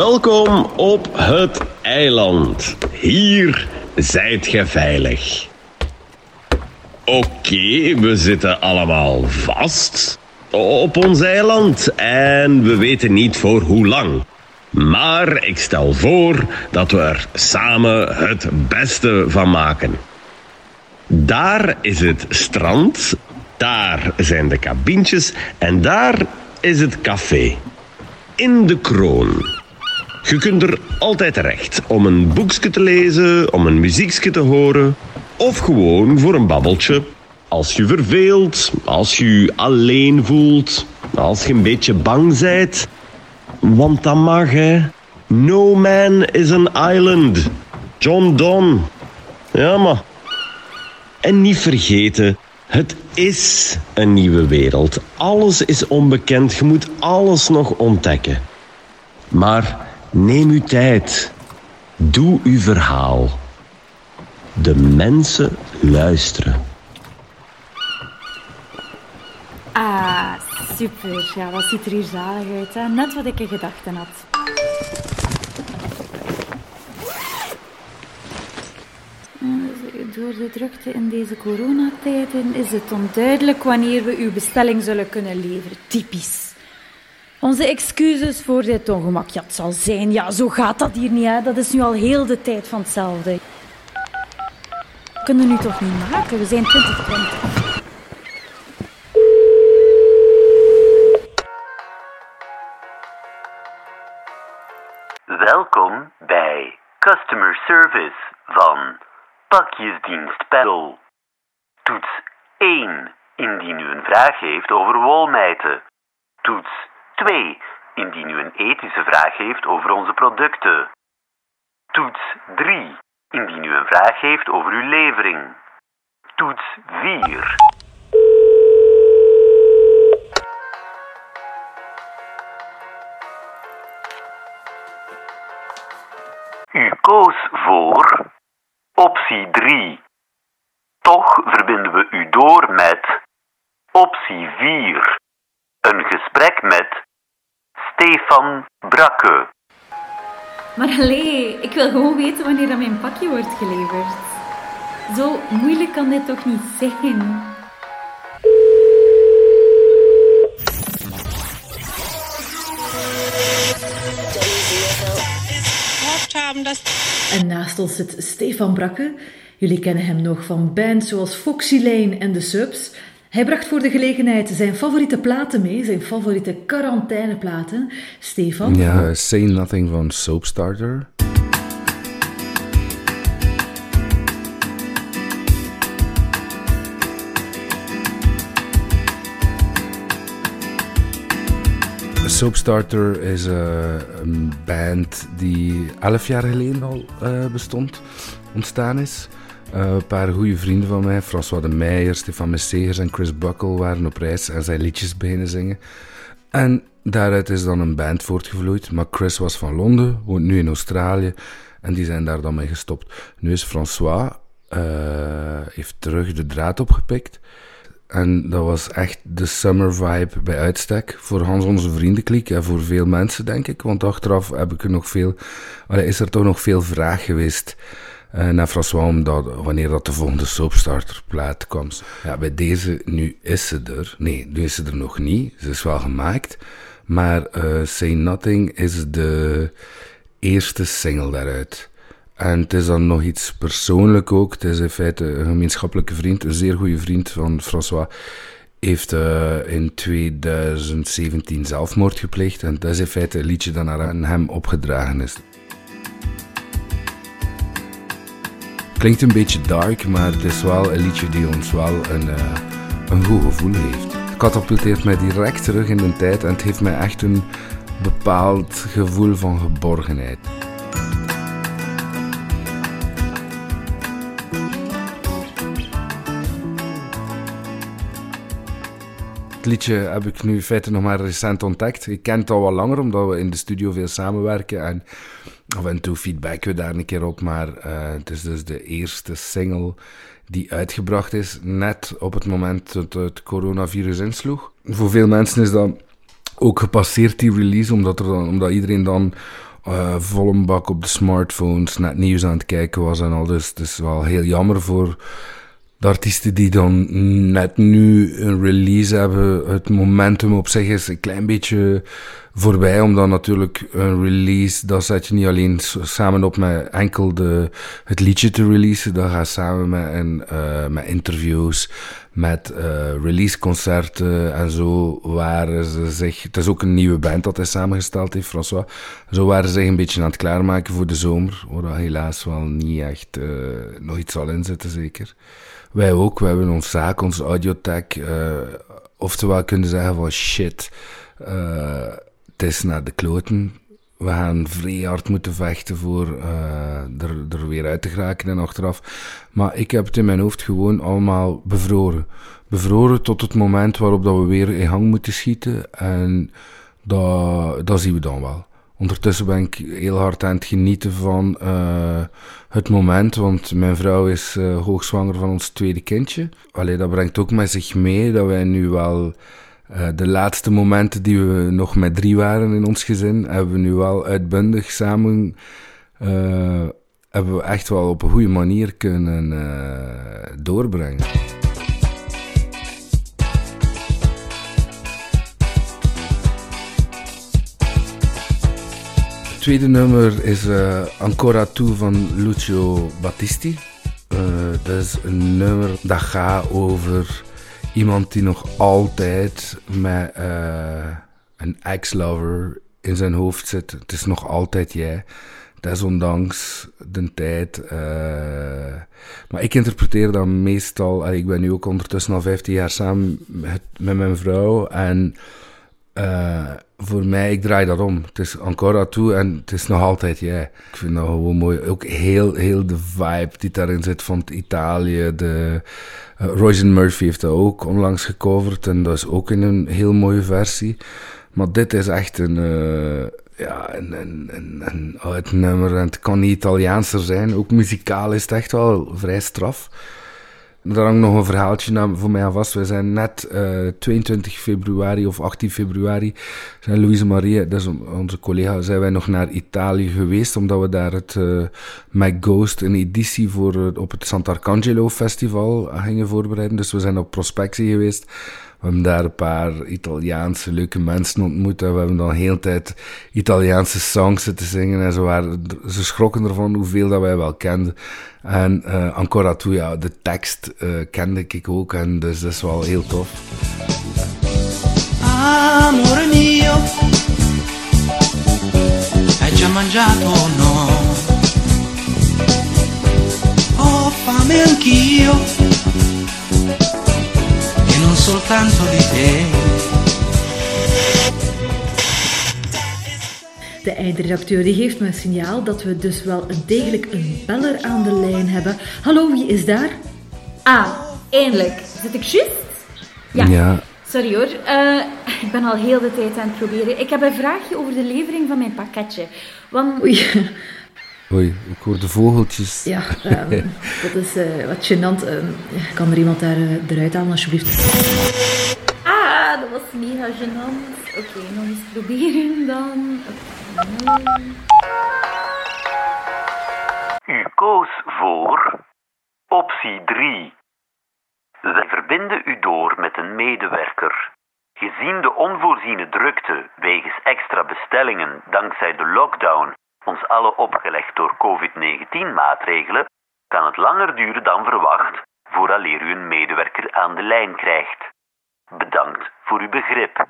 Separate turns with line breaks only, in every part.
Welkom op het eiland. Hier zijt ge veilig. Oké, we zitten allemaal vast op ons eiland en we weten niet voor hoe lang. Maar ik stel voor dat we er samen het beste van maken. Daar is het strand, daar zijn de kabientjes en daar is het café. In de kroon. Je kunt er altijd terecht om een boekje te lezen, om een muziekje te horen of gewoon voor een babbeltje. Als je verveelt, als je je alleen voelt, als je een beetje bang bent. Want dat mag, hè. No man is an island. John Donne. Ja, maar... En niet vergeten, het is een nieuwe wereld. Alles is onbekend, je moet alles nog ontdekken. Maar neem uw tijd. Doe uw verhaal. De mensen luisteren.
Ah, super. Ja, wat ziet er hier zalig uit. Hè? Net wat ik in gedachten had. Eh, Door de drukte in deze coronatijden is het onduidelijk wanneer we uw bestelling zullen kunnen leveren. Typisch. Onze excuses voor dit ongemak. Ja, het zal zijn. Ja, zo gaat dat hier niet. Hè? Dat is nu al heel de tijd van hetzelfde. We kunnen nu toch niet maken? We zijn 2020.
Welkom bij Customer Service van Pakjesdienst Peddel. Toets 1 indien u een vraag heeft over wolmijten. Toets 2 indien u een ethische vraag heeft over onze producten. Toets 3 indien u een vraag heeft over uw levering. Toets 4 U koos voor optie 3. Toch verbinden we u door met optie 4. Een gesprek met Stefan Brakke.
Maar allee, ik wil gewoon weten wanneer dat mijn pakje wordt geleverd. Zo moeilijk kan dit toch niet zijn?
En naast ons zit Stefan Brakke. Jullie kennen hem nog van bands zoals Foxy Lane en The Subs. Hij bracht voor de gelegenheid zijn favoriete platen mee, zijn favoriete quarantaineplaten. Stefan,
Ja, Say Nothing van Soapstarter. Soapstarter is eh, een band die elf jaar geleden al eh, bestond, ontstaan is. Eh, een paar goede vrienden van mij, François de Meijer, Stefan Messegers en Chris Buckle, waren op reis en zijn liedjes beginnen zingen. En daaruit is dan een band voortgevloeid. Maar Chris was van Londen, woont nu in Australië en die zijn daar dan mee gestopt. Nu is François, eh, heeft terug de draad opgepikt. En dat was echt de summer vibe bij uitstek. Voor Hans onze vriendenkliek en voor veel mensen, denk ik. Want achteraf heb ik er nog veel, is er toch nog veel vraag geweest naar François, wanneer dat de volgende soapstarterplaat kwam. Ja, bij deze, nu is ze er. Nee, nu is ze er nog niet. Ze is wel gemaakt. Maar eh, Say Nothing is de eerste single daaruit. En het is dan nog iets persoonlijk ook. Het is in feite een gemeenschappelijke vriend, een zeer goede vriend van François. Heeft eh, in 2017 zelfmoord gepleegd. En dat is in feite een liedje dat naar hem opgedragen is. Klinkt een beetje dark, maar het is wel een liedje die ons wel een, eh, een goed gevoel heeft. Het katapulteert mij direct terug in de tijd en het geeft mij echt een bepaald gevoel van geborgenheid. Het liedje heb ik nu in feite nog maar recent ontdekt. Ik ken het al wat langer, omdat we in de studio veel samenwerken. En af en toe feedbacken we daar een keer op. Maar eh, het is dus de eerste single die uitgebracht is, net op het moment dat het coronavirus insloeg. Voor veel mensen is dat ook gepasseerd, die release, omdat, er dan, omdat iedereen dan uh, volle bak op de smartphones het nieuws aan het kijken was en al. Dus het is wel heel jammer voor de artiesten die dan net nu een release hebben. Het momentum op zich is een klein beetje voorbij, omdat natuurlijk een release, dat zet je niet alleen samen op met enkel de, het liedje te releasen, dat gaat samen met, een, uh, met interviews, met uh, releaseconcerten en zo waren ze zich, het is ook een nieuwe band dat hij samengesteld heeft, François, zo waren ze zich een beetje aan het klaarmaken voor de zomer, waar helaas wel niet echt uh, nog iets zal inzetten zeker. Wij ook, we hebben ons zaak, ons audiotech, oftewel kunnen zeggen van shit, het is naar de kloten. We gaan vrij hard moeten vechten voor uh, er, er weer uit te geraken en achteraf. Maar ik heb het in mijn hoofd gewoon allemaal bevroren. Bevroren tot het moment waarop dat we weer in gang moeten schieten. En dat, dat zien we dan wel. Ondertussen ben ik heel hard aan het genieten van uh, het moment, want mijn vrouw is uh, hoogzwanger van ons tweede kindje. Allee, dat brengt ook met zich mee dat wij nu wel uh, de laatste momenten die we nog met drie waren in ons gezin, hebben we nu wel uitbundig samen. Uh, hebben we echt wel op een goede manier kunnen uh, doorbrengen. Het tweede nummer is Ancora Tu van Lucio Battisti. dat is een nummer dat gaat over Iemand die nog altijd met uh, een ex-lover in zijn hoofd zit. Het is nog altijd jij. Desondanks de tijd. Uh, maar ik interpreteer dat meestal. Ik ben nu ook ondertussen al 15 jaar samen met, met mijn vrouw. En uh, voor mij, ik draai dat om. Het is encore toe en het is nog altijd jij. Ik vind dat gewoon mooi. Ook heel, heel de vibe die daarin zit van Italië. De, uh, Royce Murphy heeft dat ook onlangs gecoverd en dat is ook in een heel mooie versie. Maar dit is echt een, uh, ja, een, een, een, een en het kan niet Italiaanser zijn. Ook muzikaal is het echt wel vrij straf. Daar hangt nog een verhaaltje voor mij aan vast. We zijn net uh, eh, 22 februari of 18 februari, zijn Louise Marie, dat is onze collega, zijn wij nog naar Italië geweest, omdat we daar het uh, My Ghost, een editie voor, op het Sant'Arcangelo Festival gingen voorbereiden. Dus we zijn op prospectie geweest. We hebben daar een paar Italiaanse leuke mensen ontmoet. En we hebben dan de hele tijd Italiaanse songs zitten zingen. En ze, waren, ze schrokken ervan hoeveel dat wij wel kenden. En uh, Ancora Tu, ja, de tekst uh, kende ik ook. En dus dat is wel heel tof. Amore mio, hai già mangiato o no? Ho fame soltanto di te.
De eindredacteur die geeft me een signaal dat we dus wel degelijk een beller aan de lijn hebben. Hallo, wie is daar?
Ah, eindelijk. Zit ik juist?
Ja. ja.
Sorry hoor, uh, ik ben al heel de tijd aan het proberen. Ik heb een vraagje over de levering van mijn pakketje. Want...
Oei,
Oei, ik hoor de vogeltjes.
Ja, um, dat is uh, wat gênant. Um, kan er iemand daar, uh, eruit halen, alsjeblieft?
Ah, dat was mega gênant. Oké, okay, nog eens proberen dan. Okay.
U koos voor optie 3. Wij verbinden u door met een medewerker. Gezien de onvoorziene drukte wegens extra bestellingen dankzij de lockdown ons alle opgelegd door COVID-19-maatregelen, kan het langer duren dan verwacht vooraleer u een medewerker aan de lijn krijgt. Bedankt voor uw begrip.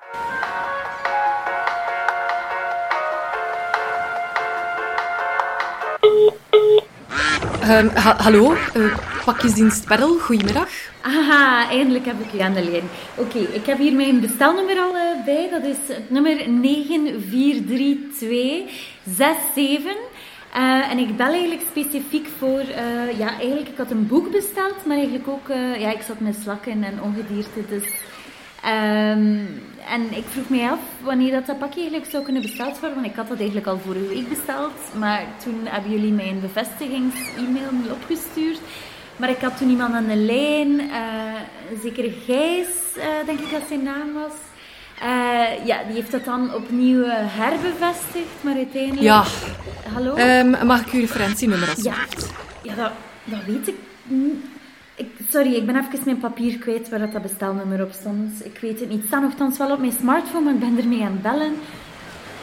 Ha hallo, uh, pakjesdienst Perl, goedemiddag.
Aha, eindelijk heb ik u aan de lijn. Oké, ik heb hier mijn bestelnummer al uh, bij. Dat is het nummer 943267. Uh, en ik bel eigenlijk specifiek voor... Ja, eigenlijk, ik had een boek besteld, maar eigenlijk ook... ja, ik zat met slakken en ongedierte, dus... Um, en ik vroeg mij af wanneer dat, dat pakje eigenlijk zou kunnen besteld worden. Want ik had dat eigenlijk al vorige week besteld. Maar toen hebben jullie mij een bevestigings-e-mail niet opgestuurd. Maar ik had toen iemand aan de lijn, uh, zeker Gijs, uh, denk ik dat zijn naam was. Eh, ja, die heeft dat dan opnieuw eh, herbevestigd, maar uiteindelijk...
Ja.
Hallo?
Ehm, mag ik uw referentienummer
ja,
alsjeblieft?
ja dat, dat weet ik niet. Sorry, ik ben even mijn papier kwijt waar dat, dat bestelnummer op stond. Ik weet het niet. Het staat nogthans wel op mijn smartphone, maar ik ben ermee aan het bellen.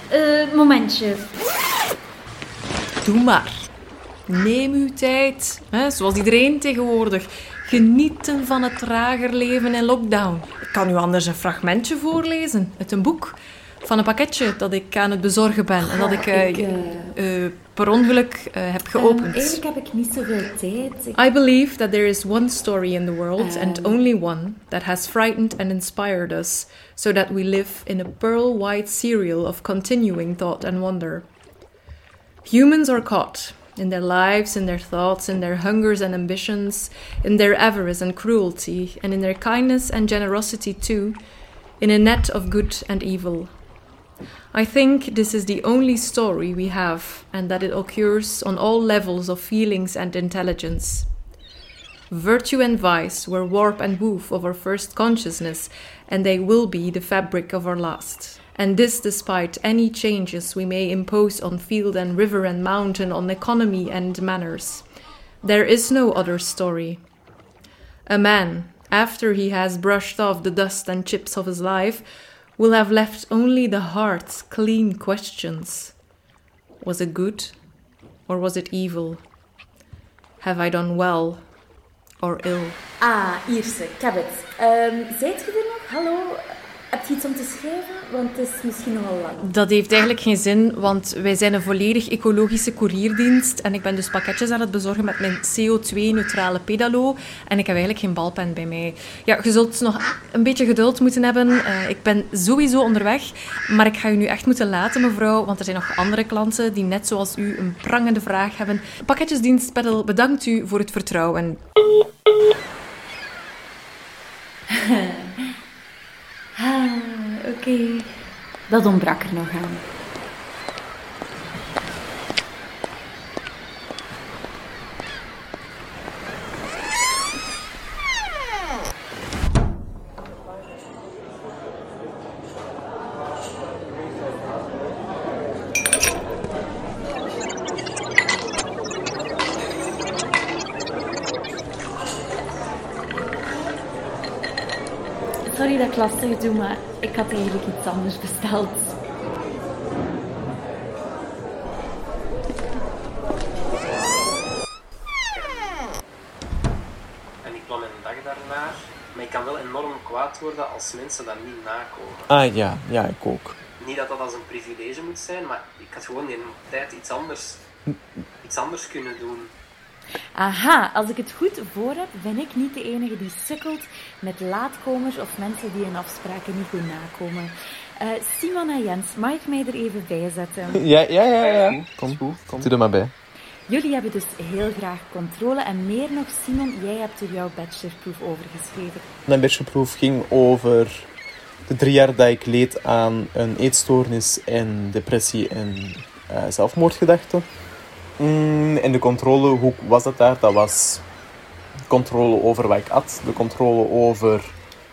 Eh, momentje.
Doe maar. Neem uw tijd. Hè, zoals iedereen tegenwoordig. Genieten van het trager leven in lockdown. Ik kan u anders een fragmentje voorlezen uit een boek. Van een pakketje dat ik aan het bezorgen ben. En dat ik, eh,
ik, eh,
eh, per ongeluk heb
Ehm,
geopend.
eigenlijk heb ik niet zoveel tijd. Ik-
I believe that there is one story in the world, and
Um.
only one, that has frightened and inspired us, so that we live in a pearl white serial of continuing thought and wonder. Humans are caught in their lives, in their thoughts, in their hungers and ambitions, in their avarice and cruelty, and in their kindness and generosity too, in a net of good and evil. I think this is the only story we have, and that it occurs on all levels of feelings and intelligence. Virtue and vice were warp and woof of our first consciousness, and they will be the fabric of our last. And this despite any changes we may impose on field and river and mountain, on economy and manners. There is no other story. A man, after he has brushed off the dust and chips of his life, will have left only the heart's clean questions. Was it good or was it evil? Have I done well or ill?
Ah, Ierse, het. Ehm zijt je er nog? Hallo? Heb je iets om te schrijven? Want het is misschien nogal lang.
Dat heeft eigenlijk geen zin, want wij zijn een volledig ecologische courierdienst en ik ben dus pakketjes aan het bezorgen met mijn CO2-neutrale pedalo en ik heb eigenlijk geen balpen bij mij. Ja, je zult nog een beetje geduld moeten hebben. Eh, ik ben sowieso onderweg, maar ik ga u nu echt moeten laten, mevrouw, want er zijn nog andere klanten die net zoals u een prangende vraag hebben. Pakketjesdienst Peddel bedankt u voor het vertrouwen.
Ah, oké. Dat ontbrak er nog aan. Sorry dat ik lastig doe, maar ik had eigenlijk iets anders besteld.
En ik plan mijn dag daarna. Maar ik kan wel enorm kwaad worden als mensen dat niet nakomen.
Ah ja, ja, ik ook.
Niet dat dat als een privilege moet zijn, maar ik had gewoon in tijd iets anders, iets anders kunnen doen.
Aha, als ik het goed voor heb, ben ik niet de enige die sukkelt met laatkomers of mensen die hun afspraken niet goed nakomen. Eh, Simon en Jens, mag ik mij er even bij zetten?
Ja, ja, ja, ja. Kom, kom. Doe er maar bij.
Jullie hebben dus heel graag controle en meer nog, Simon, jij hebt er jouw bachelorproef over geschreven.
Mijn bachelorproef ging over de drie jaar dat ik leed aan een eetstoornis en depressie en eh, zelfmoordgedachten. Mm, en de controle, hoe was dat daar? Dat was controle over wat ik at, de controle over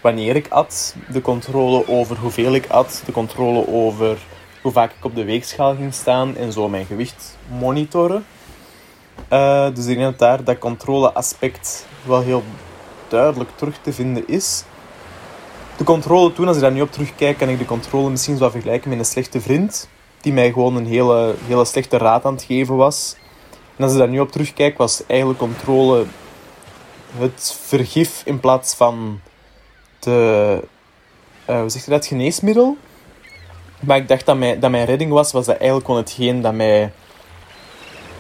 wanneer ik at, de controle over hoeveel ik at, de controle over hoe vaak ik op de weegschaal ging staan en zo mijn gewicht monitoren. Eh, dus ik denk dat daar dat controleaspect wel heel duidelijk terug te vinden is. De controle toen, als ik daar nu op terugkijk, kan ik de controle misschien zo vergelijken met een slechte vriend. Die mij gewoon een hele, hele slechte raad aan het geven was. En als ik daar nu op terugkijk, was eigenlijk controle het vergif in plaats van de, eh, hoe je dat, geneesmiddel. Maar ik dacht dat, mij, dat mijn redding was, was dat eigenlijk gewoon hetgeen dat mij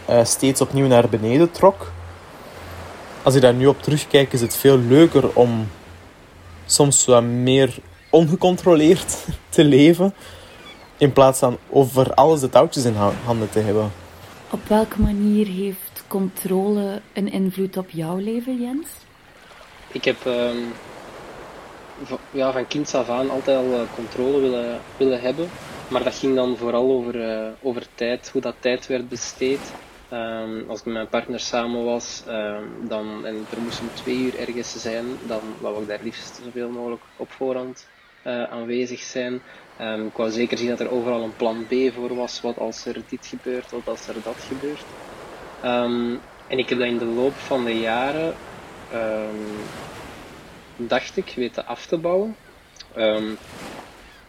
eh, steeds opnieuw naar beneden trok. Als ik daar nu op terugkijk, is het veel leuker om soms wat meer ongecontroleerd te leven. In plaats van over alles de touwtjes in ha- handen te hebben.
Op welke manier heeft controle een invloed op jouw leven, Jens?
Ik heb ehm, va- ja, van kinds af aan altijd al eh, controle willen, willen hebben. Maar dat ging dan vooral over, eh, over tijd, hoe dat tijd werd besteed. Ehm, als ik met mijn partner samen was ehm, dan, en er moest om twee uur ergens zijn, dan wou ik daar liefst zoveel mogelijk op voorhand aanwezig zijn. Um, ik wou zeker zien dat er overal een plan B voor was, wat als er dit gebeurt, wat als er dat gebeurt. Um, en ik heb dat in de loop van de jaren, um, dacht ik, weten af te bouwen.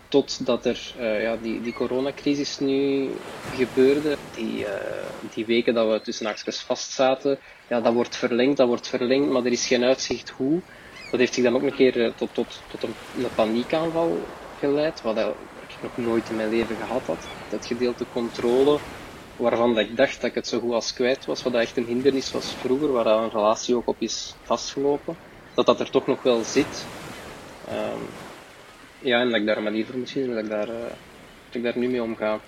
totdat er uh, ja, die, die coronacrisis nu gebeurde. Die, uh, die weken dat we tussen haakjes vast zaten, ja, dat wordt verlengd, dat wordt verlengd, maar er is geen uitzicht hoe. Dat heeft zich dan ook een keer uh, tot, tot, tot een, een paniekaanval geleid, wat ik nog nooit in mijn leven gehad had. Dat gedeelte controle, waarvan dat ik dacht dat ik het zo goed als kwijt was, wat dat echt een hindernis was vroeger, waar een relatie ook op is vastgelopen, dat dat er toch nog wel zit. Um, ja, en dat ik daar een manier voor moet zien, dat ik daar, uh, dat ik daar nu mee omga.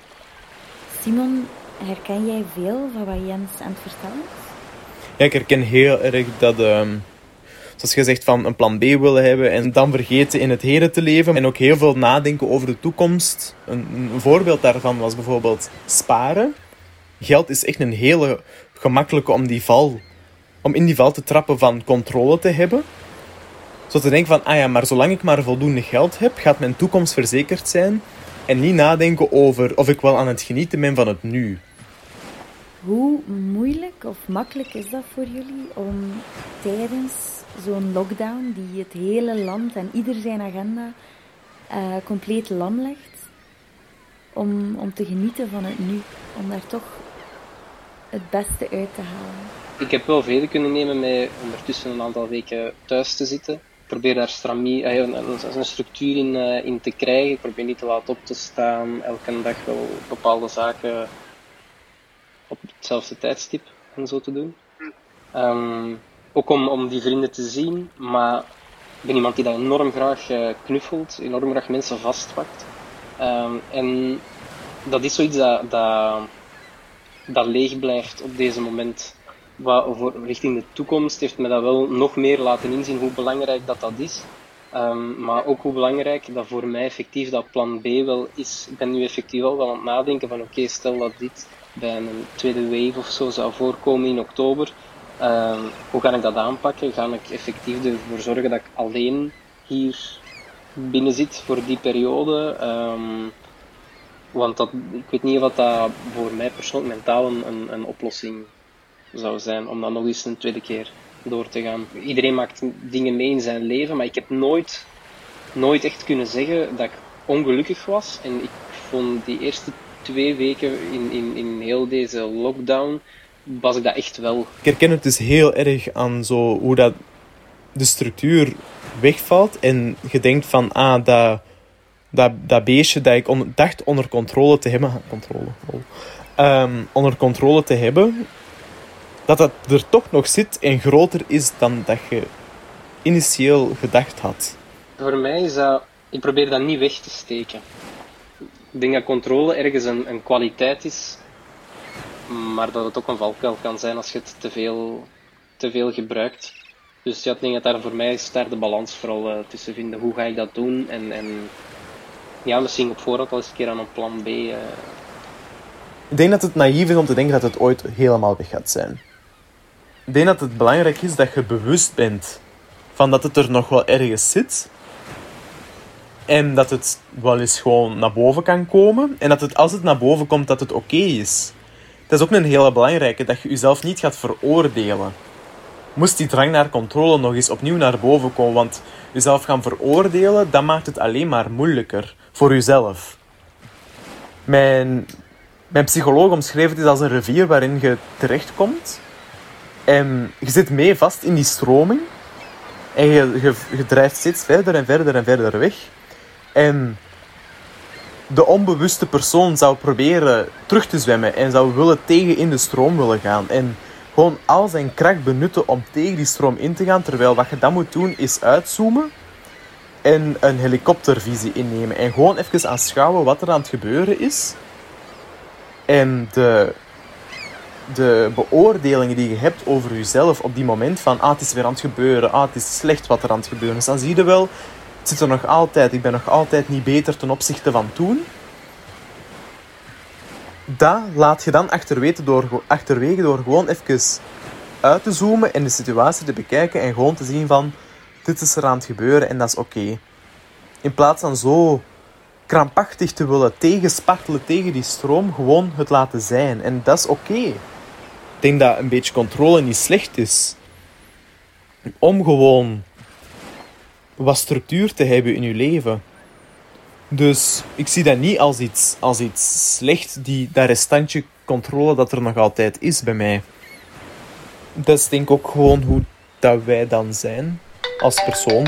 Simon, herken jij veel van wat Jens aan het vertellen is?
Ja, ik herken heel erg dat... Um zoals je zegt, van een plan B willen hebben en dan vergeten in het heden te leven. En ook heel veel nadenken over de toekomst. Een, een voorbeeld daarvan was bijvoorbeeld sparen. Geld is echt een hele gemakkelijke om, die val, om in die val te trappen van controle te hebben. Zo te denken van, ah ja, maar zolang ik maar voldoende geld heb, gaat mijn toekomst verzekerd zijn. En niet nadenken over of ik wel aan het genieten ben van het nu.
Hoe moeilijk of makkelijk is dat voor jullie om tijdens zo'n lockdown die het hele land en ieder zijn agenda uh, compleet lam legt. Om, om te genieten van het nu. Om daar toch het beste uit te halen.
Ik heb wel vrede kunnen nemen met ondertussen een aantal weken thuis te zitten. Ik probeer daar stramie, uh, een, een, structuur in, uh, in te krijgen. Ik probeer niet te laat op te staan. Elke dag wel bepaalde zaken op hetzelfde tijdstip en zo te doen. Um, ook om, om die vrienden te zien, maar ik ben iemand die dat enorm graag uh, knuffelt, enorm graag mensen vastpakt. Um, en dat is zoiets dat, dat, dat leeg blijft op deze moment. Wat voor, richting de toekomst heeft me dat wel nog meer laten inzien hoe belangrijk dat, dat is. Um, maar ook hoe belangrijk dat voor mij effectief dat plan B wel is. Ik ben nu effectief wel aan het nadenken van oké, stel dat dit bij een tweede wave of zo zou voorkomen in oktober Ehm, hoe ga ik dat aanpakken? Ga ik effectief ervoor zorgen dat ik alleen hier binnen zit voor die periode? Um, want dat, ik weet niet of dat voor mij persoonlijk mentaal een, een, oplossing zou zijn om dan nog eens een tweede keer door te gaan. Iedereen maakt dingen mee in zijn leven, maar ik heb nooit, nooit echt kunnen zeggen dat ik ongelukkig was. En ik vond die eerste twee weken in, in, in heel deze lockdown was ik dat echt wel.
Ik herken het dus heel erg aan zo hoe dat de structuur wegvalt en je denkt van, ah, dat, dat, dat beestje dat ik dacht onder controle te hebben, controle, um, onder controle te hebben, dat dat er toch nog zit en groter is dan dat je initieel gedacht had.
Voor mij is dat, ik probeer dat niet weg te steken. Ik denk dat controle ergens een, een kwaliteit is maar dat het ook een valkuil kan zijn als je het te veel, te veel gebruikt. Dus ja, ik denk dat daar voor mij is daar de balans vooral uh, tussen vinden. Hoe ga ik dat doen? En, en ja, misschien op voorhand al eens een keer aan een plan B. Uh...
Ik denk dat het naïef is om te denken dat het ooit helemaal weg gaat zijn. Ik denk dat het belangrijk is dat je bewust bent van dat het er nog wel ergens zit. En dat het wel eens gewoon naar boven kan komen. En dat het, als het naar boven komt, dat het oké is. Het is ook een hele belangrijke, dat je jezelf niet gaat veroordelen. Moest die drang naar controle nog eens opnieuw naar boven komen, want jezelf gaan veroordelen, dat maakt het alleen maar moeilijker voor jezelf. Mijn, mijn psycholoog omschreef het als een rivier waarin je terechtkomt en je zit mee vast in die stroming en je, je, je drijft steeds verder en verder en verder weg. En de onbewuste persoon zou proberen terug te zwemmen en zou willen tegen in de stroom willen gaan. En gewoon al zijn kracht benutten om tegen die stroom in te gaan. Terwijl wat je dan moet doen is uitzoomen en een helikoptervisie innemen. En gewoon even aanschouwen wat er aan het gebeuren is. En de, de beoordelingen die je hebt over jezelf op die moment van ah, het is weer aan het gebeuren, ah, het is slecht wat er aan het gebeuren is. Dan zie je wel zit er nog altijd. Ik ben nog altijd niet beter ten opzichte van toen. Dat laat je dan achterwege door, achterwege door gewoon even uit te zoomen en de situatie te bekijken en gewoon te zien van dit is er aan het gebeuren en dat is oké. In plaats van zo krampachtig te willen tegenspartelen tegen die stroom, gewoon het laten zijn. En dat is oké. Ik denk dat een beetje controle niet slecht is. Om gewoon wat structuur te hebben in je leven. Dus ik zie dat niet als iets, als iets slecht, die, dat restantje controle dat er nog altijd is bij mij. Dat is denk ik ook gewoon hoe dat wij dan zijn als persoon.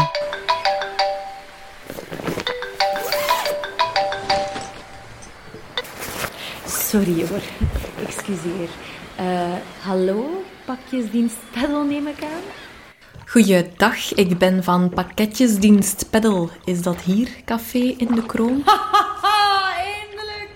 Sorry hoor, excuseer. Eh, hallo, pakjesdienst Peddel neem ik aan?
Goeiedag, ik ben van pakketjesdienst Peddel. Is dat hier, café in de kroon?
Haha, eindelijk!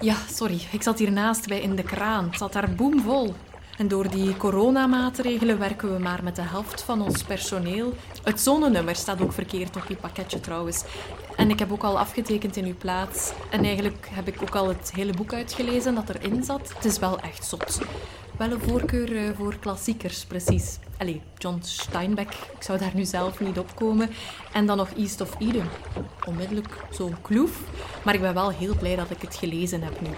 Ja, sorry, ik zat hiernaast bij in de kraan. Het zat daar boemvol. En door die coronamaatregelen werken we maar met de helft van ons personeel. Het zonenummer staat ook verkeerd op je pakketje trouwens. En ik heb ook al afgetekend in uw plaats. En eigenlijk heb ik ook al het hele boek uitgelezen dat erin zat. Het is wel echt zot. Wel een voorkeur eh, voor klassiekers, precies. Allee, John Steinbeck, ik zou daar nu zelf niet op komen. En dan nog East of Eden. Onmiddellijk zo'n kloef. Maar ik ben wel heel blij dat ik het gelezen heb nu.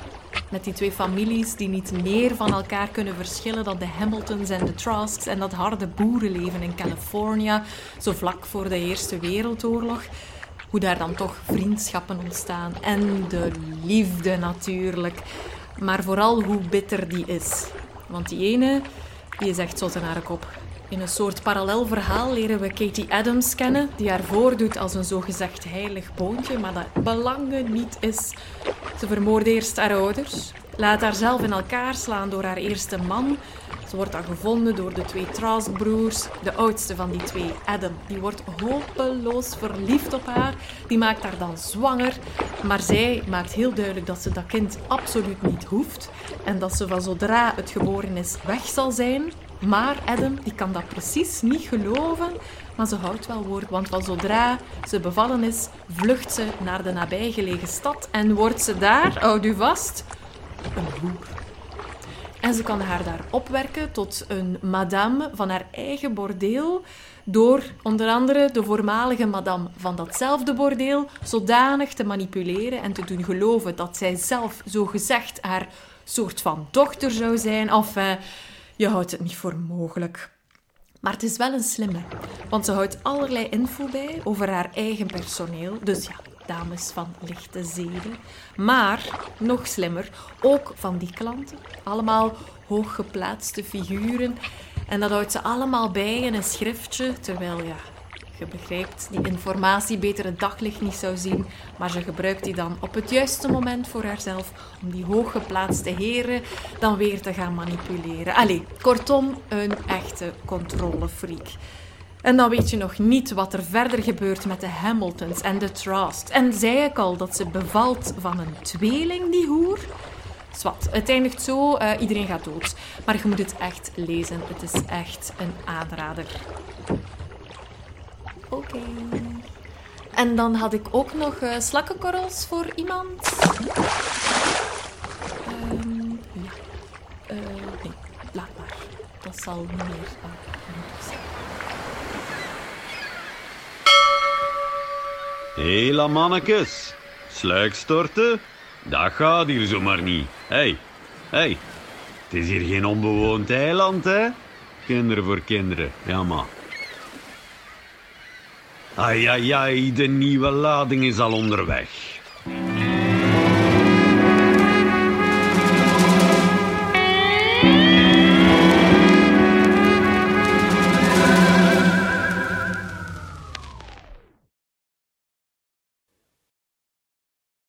Met die twee families die niet meer van elkaar kunnen verschillen dan de Hamiltons en de Trusks en dat harde boerenleven in Californië, zo vlak voor de Eerste Wereldoorlog. Hoe daar dan toch vriendschappen ontstaan en de liefde natuurlijk. Maar vooral hoe bitter die is. Want die ene, die is echt zot in haar kop. In een soort parallel verhaal leren we Katie Adams kennen, die haar voordoet als een zogezegd heilig boontje, maar dat belangen niet is. Ze vermoordt eerst haar ouders, laat haar zelf in elkaar slaan door haar eerste man. Wordt dan gevonden door de twee Trask-broers. De oudste van die twee, Adam, die wordt hopeloos verliefd op haar. Die maakt haar dan zwanger. Maar zij maakt heel duidelijk dat ze dat kind absoluut niet hoeft. En dat ze van zodra het geboren is weg zal zijn. Maar Adam die kan dat precies niet geloven, maar ze houdt wel woord, want van zodra ze bevallen is, vlucht ze naar de nabijgelegen stad en wordt ze daar, houd u vast, een hoer. En ze kan haar daar opwerken tot een madame van haar eigen bordeel, door onder andere de voormalige madame van datzelfde bordeel zodanig te manipuleren en te doen geloven dat zij zelf zogezegd haar soort van dochter zou zijn. Of eh, je houdt het niet voor mogelijk. Maar het is wel een slimme, want ze houdt allerlei info bij over haar eigen personeel. Dus ja, dames van lichte zeden. Maar, nog slimmer, ook van die klanten. Allemaal hooggeplaatste figuren. En dat houdt ze allemaal bij in een schriftje, terwijl ja, begrijpt, die informatie beter het daglicht niet zou zien, maar ze gebruikt die dan op het juiste moment voor haarzelf om die hooggeplaatste heren dan weer te gaan manipuleren. Allee, kortom, een echte controlefreak. En dan weet je nog niet wat er verder gebeurt met de Hamiltons en de Trust. En zei ik al dat ze bevalt van een tweeling, die hoer? Zwat, het eindigt zo, uh, iedereen gaat dood. Maar je moet het echt lezen. Het is echt een aanrader. Oké. En dan had ik ook nog uh, slakkenkorrels voor iemand. Um, ja. Uh, nee, laat maar. Dat zal meer uh, zijn.
Hela mannekes. Sluikstorten? Dat gaat hier zomaar niet. Hé, hey. Hey. Het is hier geen onbewoond eiland, hè? Kinderen voor kinderen, ja maar. Ai, de nieuwe lading is al onderweg.